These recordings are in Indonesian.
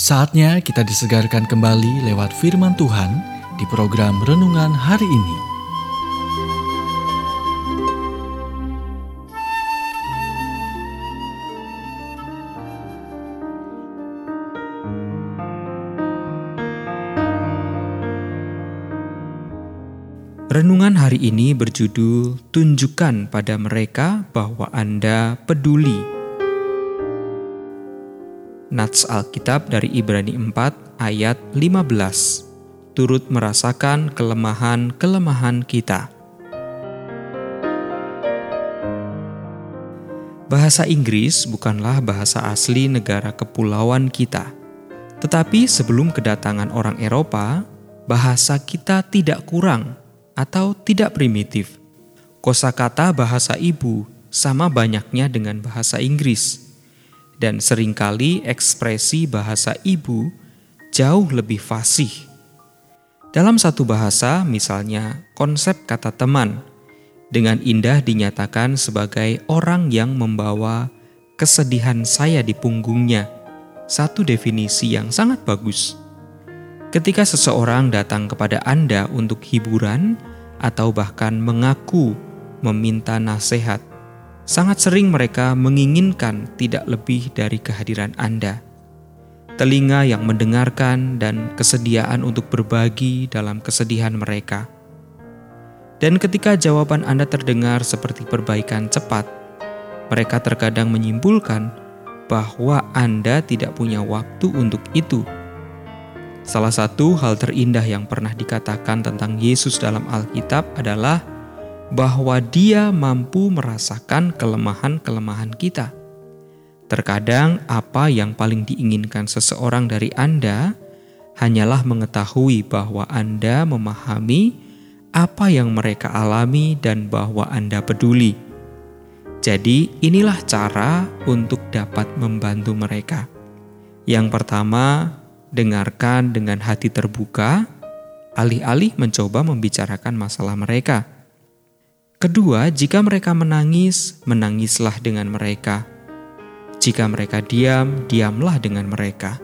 Saatnya kita disegarkan kembali lewat firman Tuhan di program renungan hari ini. Renungan hari ini berjudul "Tunjukkan pada mereka bahwa Anda peduli". Nats Alkitab dari Ibrani 4 ayat 15 turut merasakan kelemahan-kelemahan kita. Bahasa Inggris bukanlah bahasa asli negara kepulauan kita. Tetapi sebelum kedatangan orang Eropa, bahasa kita tidak kurang atau tidak primitif. Kosakata bahasa ibu sama banyaknya dengan bahasa Inggris dan sering kali ekspresi bahasa ibu jauh lebih fasih. Dalam satu bahasa, misalnya konsep kata teman, dengan indah dinyatakan sebagai orang yang membawa kesedihan saya di punggungnya. Satu definisi yang sangat bagus. Ketika seseorang datang kepada Anda untuk hiburan atau bahkan mengaku meminta nasihat, Sangat sering mereka menginginkan tidak lebih dari kehadiran Anda. Telinga yang mendengarkan dan kesediaan untuk berbagi dalam kesedihan mereka. Dan ketika jawaban Anda terdengar seperti perbaikan cepat, mereka terkadang menyimpulkan bahwa Anda tidak punya waktu untuk itu. Salah satu hal terindah yang pernah dikatakan tentang Yesus dalam Alkitab adalah bahwa Dia mampu merasakan kelemahan-kelemahan kita. Terkadang, apa yang paling diinginkan seseorang dari Anda hanyalah mengetahui bahwa Anda memahami apa yang mereka alami dan bahwa Anda peduli. Jadi, inilah cara untuk dapat membantu mereka. Yang pertama, dengarkan dengan hati terbuka, alih-alih mencoba membicarakan masalah mereka Kedua, jika mereka menangis, menangislah dengan mereka. Jika mereka diam, diamlah dengan mereka.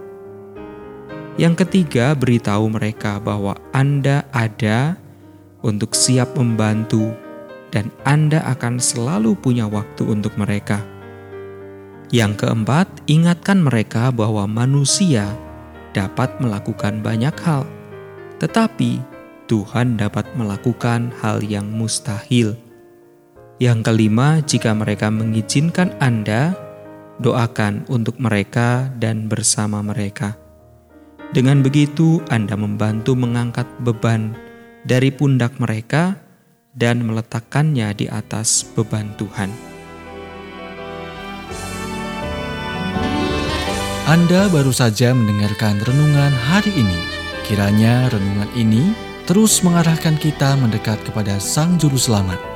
Yang ketiga, beritahu mereka bahwa Anda ada untuk siap membantu, dan Anda akan selalu punya waktu untuk mereka. Yang keempat, ingatkan mereka bahwa manusia dapat melakukan banyak hal, tetapi Tuhan dapat melakukan hal yang mustahil. Yang kelima, jika mereka mengizinkan Anda, doakan untuk mereka dan bersama mereka. Dengan begitu, Anda membantu mengangkat beban dari pundak mereka dan meletakkannya di atas beban Tuhan. Anda baru saja mendengarkan renungan hari ini. Kiranya renungan ini terus mengarahkan kita mendekat kepada Sang Juru Selamat